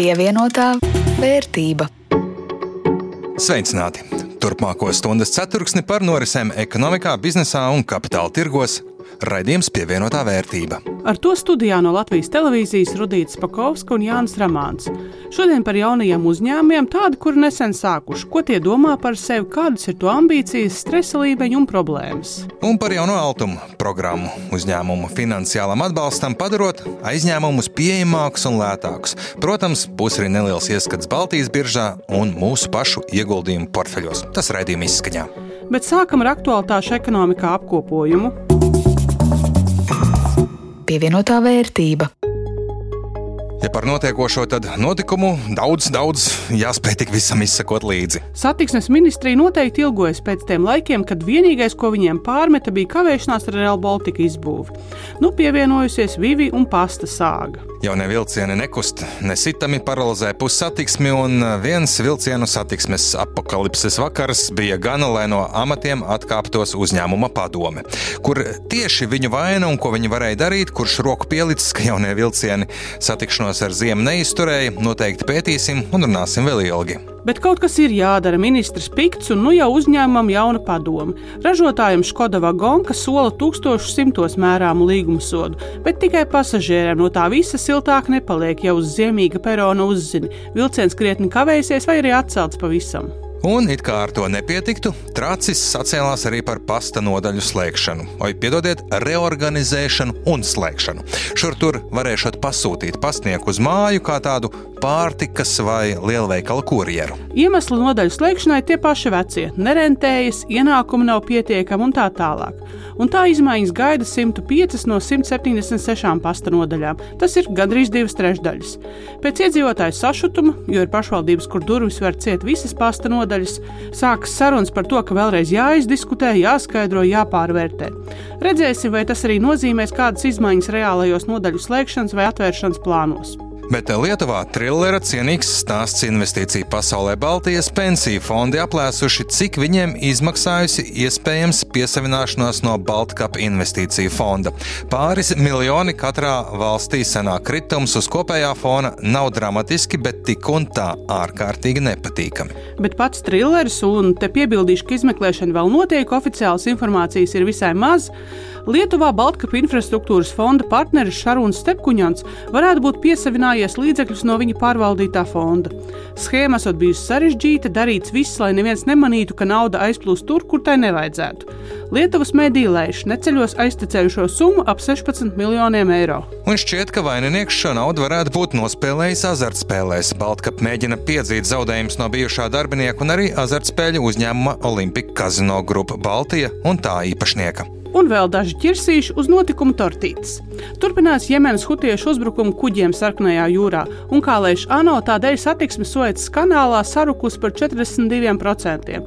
Pievienotā vērtība. Sveicināti! Turpmāko stundas ceturksni par norisēm ekonomikā, biznesā un kapitāla tirgos raidījums pievienotā vērtība. Ar to studijā no Latvijas televīzijas Rudīts Pakovska un Jānis Ramāns. Šodien par jaunajiem uzņēmumiem, tādi, kuri nesen sākuši, ko tie domā par sevi, kādas ir to ambīcijas, stresa līmeņi un problēmas. Un par jauno altumu programmu uzņēmumu finansiālam atbalstam padarot aizņēmumus pieejamākus un lētākus. Protams, būs arī neliels ieskats Baltijas biržā un mūsu pašu ieguldījumu portfeļos. Tas raidījuma izskaņā. Bet sākam ar aktuālitāšu ekonomikā apkopojumu pievienotā vērtība. Ja par notiekošo, tad notikumu daudz, daudz jāspēj tik visam izsekot līdzi. Satiksmes ministrija noteikti ilgojas pēc tiem laikiem, kad vienīgais, ko viņiem pārmeta, bija kavēšanās ar Real Baltica izbūvi. Nu, pievienojusies Vivi un pasta sāga. Jaunie vilcieni nekust, nesitami paralizē pussatiksmi, un viens vilcienu satiksmes apakalipses vakars bija gana, lai no amatiem atkāptos uzņēmuma padome. Kur tieši viņu vaina un ko viņi varēja darīt, kurš roku pielicis, ka jaunie vilcieni satikšanos Sarunās ar ziemu neizturēja, noteikti pētīsim un runāsim vēl ilgi. Bet kaut kas ir jādara. Ministrs Pikts un nu jau uzņēmumam jauna padoma. Ražotājiem Škoda Vagonka sola 1100 mērāmu līguma sodu, bet tikai pasažieriem no tā visa siltāk nepaliek, ja uz ziemīga perona uzzini. Vilciens krietni kavēsies vai arī atcelts pavisam. Un it kā ar to nepietiktu, Tracis sacēlās arī par pasta nodaļu slēgšanu, vai piedodiet, reorganizēšanu un slēgšanu. Šur tur varēšot pasūtīt pastnieku uz māju kā tādu pārtikas vai lielveikalu kurjeru. Iemesli nodaļu slēgšanai tie paši vecie - nerentējas, ienākumi nav pietiekami un tā tālāk. Un tā izmaiņas gaida 105 no 176 pasta nodaļām. Tas ir gandrīz divas trešdaļas. Pēc iedzīvotāju sašutuma, jo ir pašvaldības, kur durvis var ciet visas pasta nodaļas, nodaļas, sākas sarunas par to, ka vēlreiz jāizdiskutē, jāskaidro, jāpārvērtē. Redzēsim, vai tas arī nozīmēs kādas izmaiņas reālajos nodaļu slēgšanas vai atvēršanas plānos. Bet Lietuvā trillera cienīgs stāsts investīciju pasaulē Baltijas pensiju fondi aplēsuši, cik viņiem izmaksājusi iespējams piesavināšanās no Baltkapa investīciju fonda. Pāris miljoni katrā valstī senāk kritums uz kopējā fona nav dramatiski, bet tik un tā ārkārtīgi nepatīkami. Bet pats trilleris, un te piebildīšu, ka izmeklēšana vēl notiek, oficiālas informācijas ir visai maz. Lietuvā Baltkapa infrastruktūras fonda partneris Šarūns Stepkuņants varētu būt piesavinājies līdzekļus no viņa pārvaldītā fonda. Schēma esot bijusi sarežģīta, darīts viss, lai neviens nemanītu, ka nauda aizplūst tur, kur tai nevajadzētu. Lietuvas medīlējuši neceļos aiztecējušo summu ap 16 miljoniem eiro. Un šķiet, ka vaininieks šo naudu varētu būt nospēlējis azartspēlēs. Baltkapa mēģina piedzīt zaudējumus no bijušā darbinieka un arī azartspēļu uzņēmuma Olimpika Kazino grupa Baltija un tā īpašnieka un vēl daži ķirsīši uz notikumu tortītes. Turpinās Jemenas hutiešu uzbrukumu kuģiem Sarkanajā jūrā, un kā lēš ANO, tādēļ satiksme Suecas kanālā sarukus par 42%.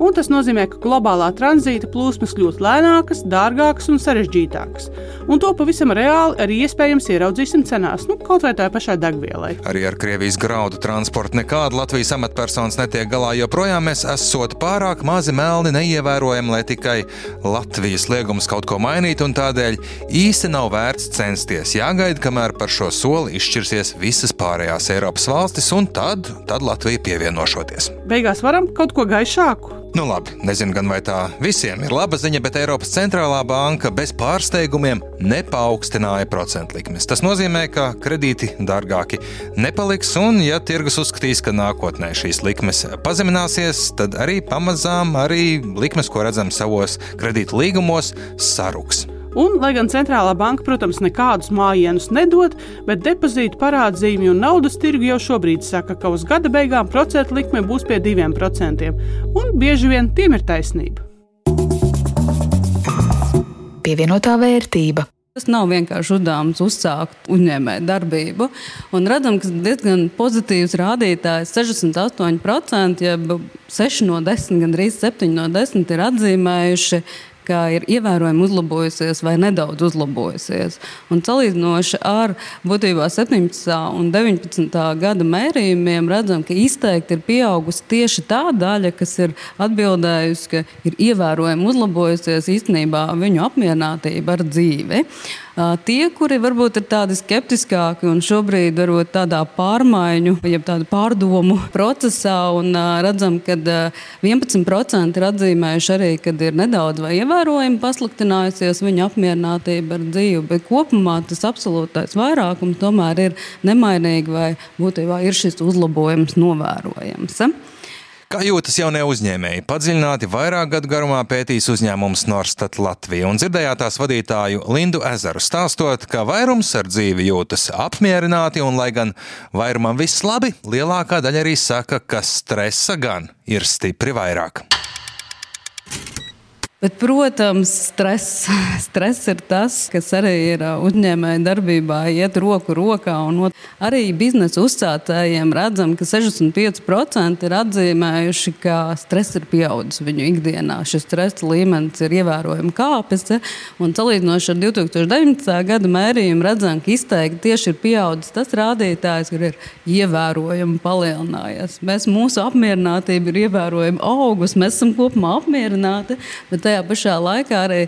Un tas nozīmē, ka globālā tranzīta plūsmas kļūst lēnākas, dārgākas un sarežģītākas. Un to pavisam reāli arī iespējams ieraudzīsim cenās, nu, kaut vai tā pašai degvielai. Arī ar Krievijas graudu transportu nekāda Latvijas amatpersonas netiek galā, jo projām mēs esam pārāk mazi melni neievērojami, lai tikai Latvijas liegums kaut ko mainītu, un tādēļ īsti nav vērts censties. Jāgaida, kamēr par šo soli izšķirsies visas pārējās Eiropas valstis, un tad, tad Latvija pievienošoties. Beigās varam kaut ko gaišāku. Nu labi, nezinu gan vai tā visiem ir laba ziņa, bet Eiropas centrālā banka bez pārsteigumiem nepaukstināja procentu likmes. Tas nozīmē, ka kredīti dārgāki nepaliks, un ja tirgus uzskatīs, ka nākotnē šīs likmes pazemināsies, tad arī pamazām arī likmes, ko redzam savos kredītu līgumos, saruks. Un, lai gan centrālā banka, protams, nekādus mājienus nedod, bet depozītu parādzīmi un naudas tirgu jau šobrīd saka, ka uz gada beigām procentu likme būs pie 2%. Un bieži vien tiem ir taisnība. Pievienotā vērtība. Tas nav vienkārši uzdevums uzsākt uzņēmēju darbību. Un redzam, ka diezgan pozitīvs rādītājs - 68%, jeb 6 no 10, gandrīz 7 no 10 ir atzīmējuši ka ir ievērojami uzlabojusies vai nedaudz uzlabojusies. Un salīdzinoši ar būtībā 17. un 19. gada mērījumiem redzam, ka izteikti ir pieaugusi tieši tā daļa, kas ir atbildējusi, ka ir ievērojami uzlabojusies īstenībā viņu apmierinātība ar dzīvi. Tie, kuri varbūt ir tādi skeptiskāki un šobrīd varbūt tādā pārmaiņu, jeb tādu pārdomu procesā, un redzam, ka 11% ir atzīmējuši arī, ka ir nedaudz vai ievērojami pasliktinājusies viņa apmierinātība ar dzīvi, bet kopumā tas absolūtais vairākums tomēr ir nemainīgi vai būtībā ir šis uzlabojums novērojams. Kā jūtas jaunie uzņēmēji? Padziļināti vairāk gadu garumā pētīs uzņēmums Norstat Latvija un dzirdējāt tās vadītāju Lindu Ezeru stāstot, ka vairums ar dzīvi jūtas apmierināti un, lai gan vairumam viss labi, lielākā daļa arī saka, ka stresa gan ir stipri vairāk. Bet, protams, stress, stress ir tas, kas arī ir uzņēmēja darbībā, iet roku rokā. Arī biznesa uzsācējiem redzam, ka 65% ir atzīmējuši, ka stress ir pieaudzis viņu ikdienā. Šis stresa līmenis ir ievērojami kāpis. Un salīdzinoši ar 2019. gada mērījumu redzam, ka izteikti tieši ir pieaudzis tas rādītājs, kur ir ievērojami palielinājies. Mēs, mūsu apmierinātība ir ievērojami augusi, mēs esam kopumā apmierināti. Bet tajā pašā laikā arī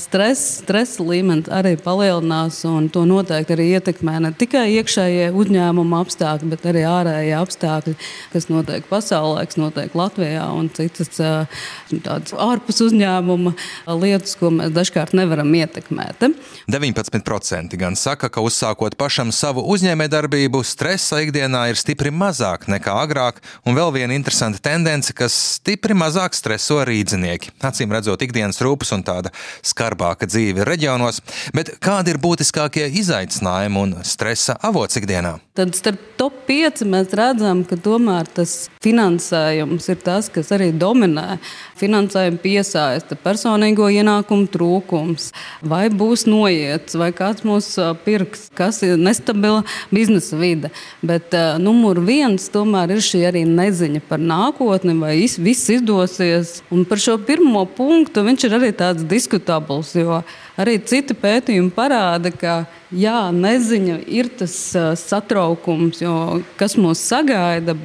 stress, stresa līmenis arī palielinās. To noteikti arī ietekmē ne tikai iekšējie uzņēmuma apstākļi, bet arī ārējie apstākļi, kas notiek pasaulē, kas notiek Latvijā un citas tādas ārpus uzņēmuma lietas, ko mēs dažkārt nevaram ietekmēt. 19% gan saka, ka uzsākot pašam savu uzņēmējdarbību, stresa ikdienā ir stipri mazāk nekā agrāk, un vēl viena interesanta tendence, kas stipri mazāk streso rīdzinieki. Acīm redzot, ikdienas rūpes un tāda skarbāka dzīve reģionos, bet kādi ir būtiskākie izaicinājumi un stresa avots ikdienā? Tad starp top 5 mēs redzam, ka tomēr tas finansējums ir tas, kas arī dominē. Finansējuma piesaista, personīgo ienākumu trūkums, vai būs noiets, vai kāds mūs pirks, kas ir nestabila biznesa vide. Bet uh, numur viens tomēr ir šī arī neziņa par nākotni, vai viss izdosies. Un par šo pirmo punktu viņš ir arī tāds diskutabls, jo arī citi pētījumi parāda, ka jā, neziņa ir tas satraukums, jo, kas mūs sagaida.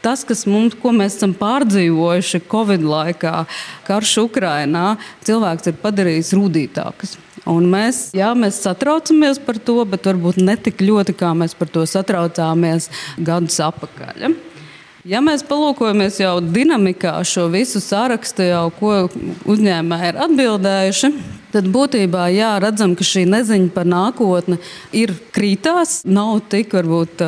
Tas, kas mums, ko mēs esam pārdzīvojuši Covid laikā, karš Ukrainā, cilvēks ir padarījis rūtītāks. Un mēs, jā, mēs satraucamies par to, bet varbūt ne tik ļoti, kā mēs par to satraucāmies gadus atpakaļ. Ja mēs palūkojamies jau dinamikā šo visu sārakstu, jau ko uzņēmēji ir atbildējuši, tad būtībā jā, redzam, ka šī neziņa par nākotni ir krītās, nav tik varbūt.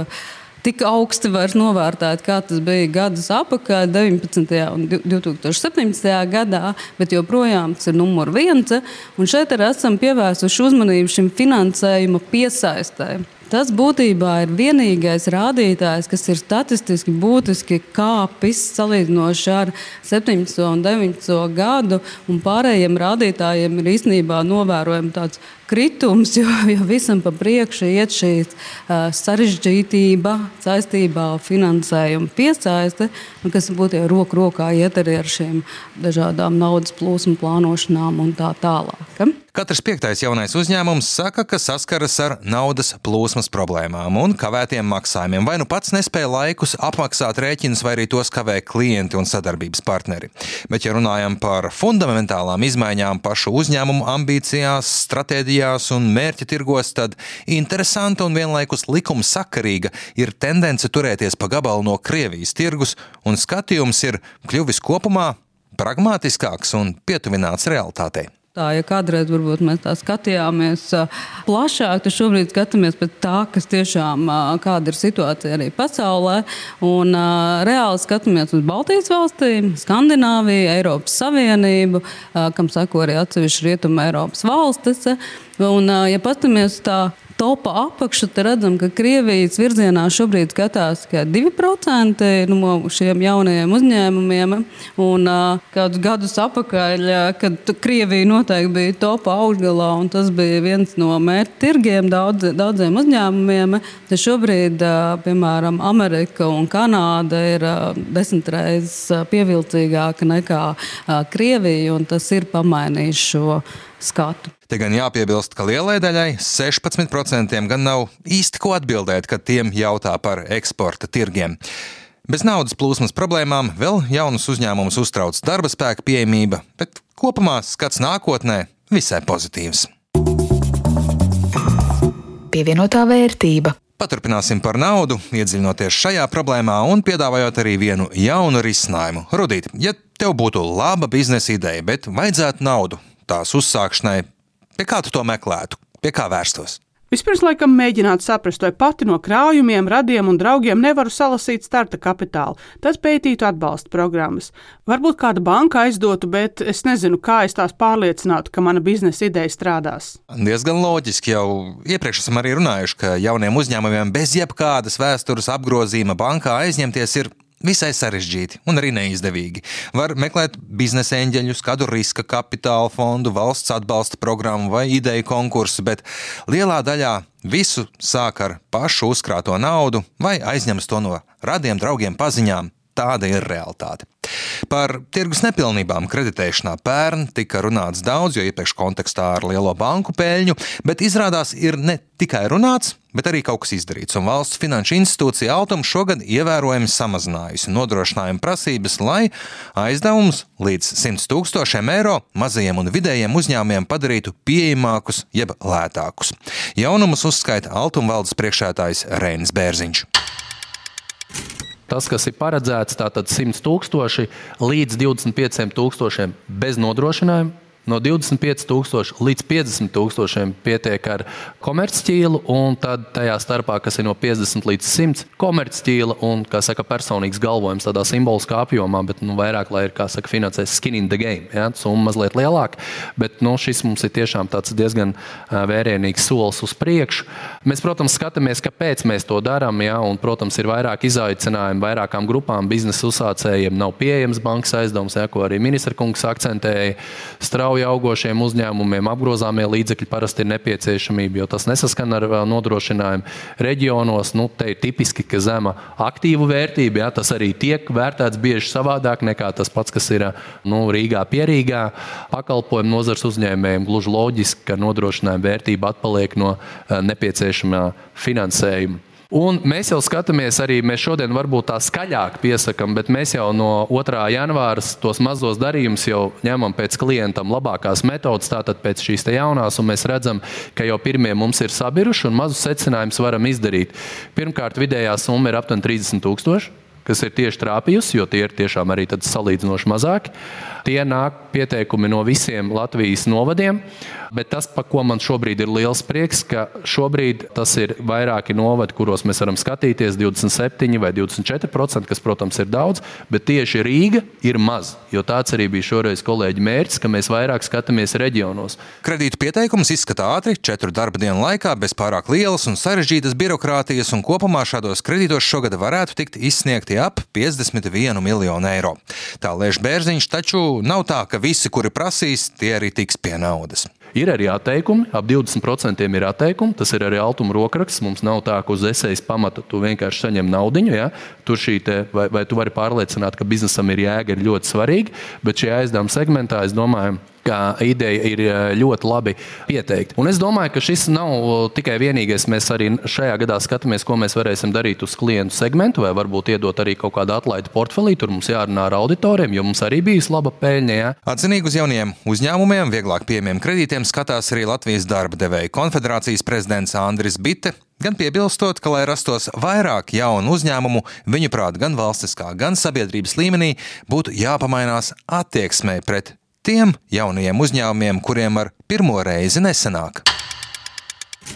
Tik augsti vairs novērtēt, kā tas bija gadus atpakaļ, 19. un 2017. gadā, bet joprojām tas ir numurs viens. Un šeit arī esam pievērsuši uzmanību šim finansējuma piesaistēm. Tas būtībā ir vienīgais rādītājs, kas ir statistiski būtiski kāpis salīdzinoši ar 17. un 19. gadu, un pārējiem rādītājiem ir īstenībā novērojama tāds kritums, jo, jo visam pa priekšu iet šī uh, sarežģītība saistībā ar finansējumu piesaiste, kas būtu jau roku rokā iet arī ar šīm dažādām naudas plūsmu plānošanām un tā tālāk. Katrs piektais jaunais uzņēmums saka, ka saskaras ar naudas plūsmas problēmām un kavētiem maksājumiem, vai nu pats nespēja laikus apmaksāt rēķinus, vai arī tos kavē klienti un sadarbības partneri. Bet, ja runājam par fundamentālām izmaiņām pašu uzņēmumu ambīcijās, stratēģijās un mērķa tirgos, tad interesanta un vienlaikus likumsakarīga ir tendence turēties pa gabalu no Krievijas tirgus, un skatījums ir kļuvis kopumā pragmatiskāks un pietuvināts realitātei. Tā, ja kādreiz mēs tā skatījāmies plašāk, tad šobrīd skatāmies pēc tā, kas tiešām ir situācija arī pasaulē. Un, reāli skatāmies uz Baltijas valstīm, Skandināviju, Eiropas Savienību, kam sako arī atsevišķi Rietuma Eiropas valstis. Un, ja paskatāmies tā topā apakšu, tad redzam, ka Krievijas virzienā šobrīd skatās tikai 2% no šiem jaunajiem uzņēmumiem. Un kādus gadus atpakaļ, kad Krievija noteikti bija topā augšgalā, un tas bija viens no mērķa tirgiem daudz, daudziem uzņēmumiem, tad šobrīd, piemēram, Amerika un Kanāda ir desmit reizes pievilcīgāka nekā Krievija, un tas ir pamainījis šo skatu. Te gan jāpiebilst, ka lielai daļai, 16%, gan nav īsti ko atbildēt, kad tiem jautā par eksporta tirgiem. Bez naudas plūsmas problēmām vēl jaunus uzņēmumus uztrauc darba spēka pieejamība, bet kopumā skats nākotnē visai pozitīvs. Pievienotā vērtība. Paturpināsim par naudu, iedziļinoties šajā problēmā un piedāvājot arī vienu jaunu risinājumu. Rudīt, ja tev būtu laba biznesa ideja, bet vajadzētu naudu tās uzsākšanai, pie kā tu to meklētu, pie kā vērstos? Vispirms, laikam, mēģināt saprast, vai pati no krājumiem, radiem un draugiem nevaru salasīt starta kapitālu. Tad pētītu atbalsta programmas. Varbūt kāda banka aizdotu, bet es nezinu, kā es tās pārliecinātu, ka mana biznesa ideja strādās. Diezgan loģiski jau iepriekš esam arī runājuši, ka jauniem uzņēmumiem bez jebkādas vēstures apgrozījuma bankā aizņemties ir Visai sarežģīti un arī neizdevīgi. Var meklēt biznesa eņģeļus, kādu riska kapitāla fondu, valsts atbalsta programmu vai ideju konkursu, bet lielā daļā visu sāk ar pašu uzkrāto naudu vai aizņemas to no radiem, draugiem, paziņām. Tāda ir realitāte. Par tirgus nepilnībām kreditēšanā pērn tika runāts daudz, jo iepriekš kontekstā ar lielo banku peļņu, bet izrādās ir ne tikai runāts, bet arī kaut kas izdarīts. Un valsts finanšu institūcija Altuma šogad ievērojami samazinājusi nodrošinājuma prasības, lai aizdevumus līdz 100 tūkstošiem eiro mazajiem un vidējiem uzņēmumiem padarītu pieejamākus jeb lētākus. Jaunumus uzskaita Altuma valdes priekšētājs Reinis Bērziņš. Tas, kas ir paredzēts, tātad 100 tūkstoši līdz 25 tūkstošiem bez nodrošinājuma, no 25,000 līdz 50,000 pietiek ar komercķīlu, un tad tajā starpā, kas ir no 50 līdz 100 komercķīla un, kā saka, personīgs galvojums tādā simboliskā apjomā, bet nu, vairāk, lai ir, kā saka, finansēs skin in the game, ja, summa mazliet lielāka. Bet nu, šis mums ir tiešām diezgan vērienīgs solis uz priekšu. Mēs, protams, skatāmies, kāpēc mēs to darām, ja, un, protams, ir vairāk izaicinājumu vairākām grupām biznesa uzsācējiem. Nav pieejams bankas aizdevums, ja, ko arī ministra kungs akcentēja. Strauji augošiem uzņēmumiem apgrozāmie līdzekļi parasti ir nepieciešamība, jo tas nesaskan ar nodrošinājumu. Reģionos nu, te ir tipiski, ka zema aktīvu vērtība, ja, tas arī tiek vērtēts bieži savādāk nekā tas pats, kas ir nu, Rīgā, Pierīgā. Pakalpojumu nozars uzņēmējiem gluži loģiski, ka nodrošinājuma vērtība atpaliek no nepieciešamā finansējuma. Un mēs jau skatāmies, arī mēs šodien varbūt tā skaļāk piesakām, bet mēs jau no 2. janvāra tos mazos darījumus jau ņemam pēc klientam labākās metodas, tātad pēc šīs jaunās, un mēs redzam, ka jau pirmie mums ir sabiruši un mazus secinājumus varam izdarīt. Pirmkārt, vidējā summa ir aptuveni 30 tūkstoši kas ir tieši trāpījusi, jo tie ir tiešām arī salīdzinoši mazāki. Tie nāk pieteikumi no visiem Latvijas novadiem. Bet tas, par ko man šobrīd ir liels prieks, ka šobrīd tas ir vairāki novadi, kuros mēs varam skatīties 27 vai 24%, kas, protams, ir daudz, bet tieši Rīga ir maz. Jo tāds arī bija šoreiz kolēģi mērķis, ka mēs vairāk skatāmies reģionos. Kredītu pieteikums izskata ātri, četru darba dienu laikā, bez pārāk lielas un sarežģītas birokrātijas, un kopumā šādos kredītos šogad varētu tikt izsniegti ap 51 miljonu eiro. Tā lēš Bērziņš, taču nav tā, ka visi, kuri prasīs, tie arī tiks pie naudas. Ir arī atteikumi, ap 20% ir atteikumi. Tas ir arī altuma rokraksts. Mums nav tā, ka uz esejas pamata tu vienkārši saņem naudu. Ja? Tur šī te, vai, vai tu vari pārliecināt, ka biznesam ir jēga, ir ļoti svarīgi. Bet šajā aizdevuma segmentā, es domāju, ka ideja ir eh, ļoti labi pieteikta. Un es domāju, ka šis nav tikai vienīgais. Mēs arī šajā gadā skatāmies, ko mēs varēsim darīt uz klientu segmentu, vai varbūt iedot arī kaut kādu atlaidu portfelī. Tur mums jārunā ar auditoriem, jo mums arī bijis laba peļņa. Ja? Atzinīgi uz jauniem uzņēmumiem, vieglāk pieejamiem kredītiem skatās arī Latvijas darba devēja konfederācijas prezidents Andris Bitte. Gan piebilstot, ka, lai rastos vairāk jaunu uzņēmumu, viņuprāt, gan valstiskā, gan sabiedrības līmenī būtu jāpamainās attieksmē pret tiem jaunajiem uzņēmumiem, kuriem ar pirmo reizi nesanāk.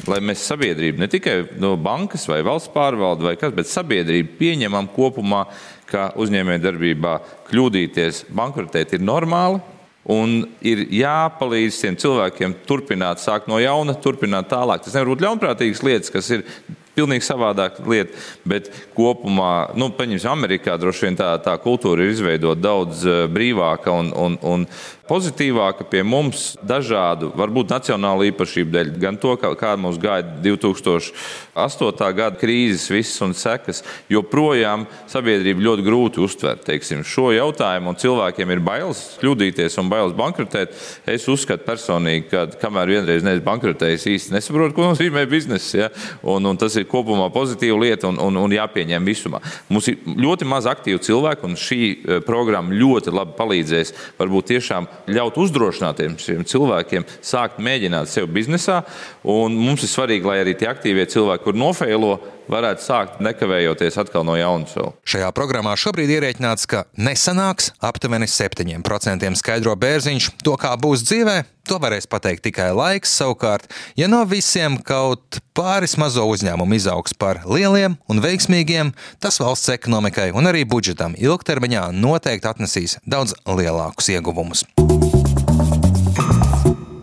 Lai mēs sabiedrību, ne tikai no bankas vai valsts pārvalde vai kas, bet sabiedrību pieņemam kopumā, ka uzņēmējdarbībā kļūdīties, bankrotēt ir normāli, Un ir jāpalīdz tiem cilvēkiem turpināt, sākt no jauna, turpināt tālāk. Tas nevar būt ļaunprātīgas lietas, kas ir pilnīgi savādāka lieta. Bet kopumā, nu, paņemsim, Amerikā droši vien tā, tā kultūra ir izveidota daudz eh, brīvāka un, un, un pozitīvāka pie mums dažādu, varbūt nacionālu īpašību dēļ. Gan to, kā, kā mums gāja 2008. gada krīzes, visas un sekas, joprojām sabiedrība ļoti grūti uztver teiksim, šo jautājumu, un cilvēkiem ir bailes kļūdīties un bailes bankrotēt. Es uzskatu personīgi, ka kamēr vienreiz neesmu bankrotējis, īsti nesaprotu, ko nozīmē biznesa. Ja? Un, un tas ir kopumā pozitīva lieta un, un, un jāpieņem visumā. Mums ir ļoti maz aktīvu cilvēku, un šī eh, programma ļoti labi palīdzēs varbūt tiešām ļaut uzdrošinātiem šiem cilvēkiem sākt mēģināt sev biznesā. Un mums ir svarīgi, lai arī tie aktīvie cilvēki, kur nofeilo, varētu sākt nekavējoties atkal no jauna sev. Šajā programmā šobrīd ierēķināts, ka nesanāks aptuveni 7% skaidro bērziņš. To, kā būs dzīvē, to varēs pateikt tikai laiks. Savukārt, ja no visiem kaut pāris mazo uzņēmumu izaugs par lieliem un veiksmīgiem, tas valsts ekonomikai un arī budžetam ilgtermiņā noteikti atnesīs daudz lielākus ieguvumus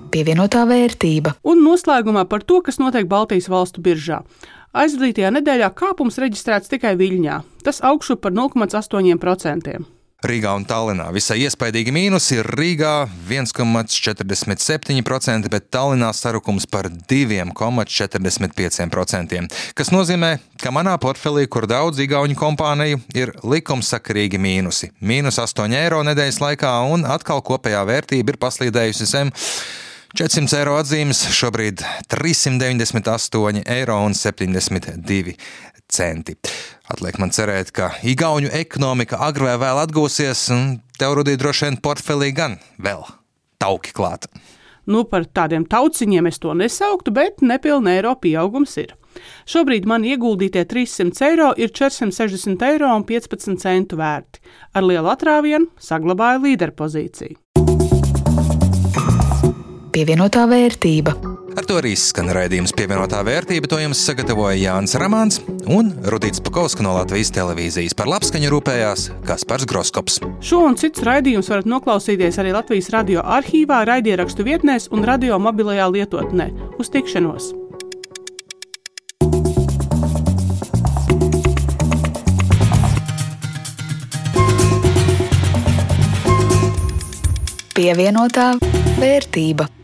pievienotā vērtība. Un noslēgumā par to, kas notiek Baltijas valstu biržā. Aizvadītajā nedēļā kāpums reģistrēts tikai Viļņā. Tas augšu par 0,8%. Rīgā un Tallinā visai iespaidīgi mīnusi ir Rīgā 1,47%, bet Tallinā sarukums par 2,45%. Kas nozīmē, ka manā portfelī, kur daudz igauņu kompāniju, ir likumsakarīgi mīnusi. Mīnus 8 eiro nedēļas laikā, un atkal kopējā vērtība ir paslīdējusi zem 400 eiro atzīmes, šobrīd 398,72 eiro. Centi. Atliek man cerēt, ka Igaunijas ekonomika agrāk vai vēl atgūsies, un tev rudīt droši vien portfelī gan vēl tauki klāt. Nu, par tādiem tauciņiem es to nesauktu, bet nepilnē eiro pieaugums ir. Šobrīd man ieguldītie 300 eiro ir 460 eiro un 15 centu vērti. Ar lielu atrāvienu saglabāju līderpozīciju pievienotā vērtība. Ar to arī skan raidījums pievienotā vērtība. To jums sagatavoja Jānis Ramāns un Rudīts Pakauska no Latvijas televīzijas. Par labskaņu rūpējās Kaspars Groskops. Šo un citus raidījumus varat noklausīties arī Latvijas radio arhīvā, raidierakstu vietnēs un radio mobilajā lietotnē. Uz tikšanos! Pievienotā vērtība.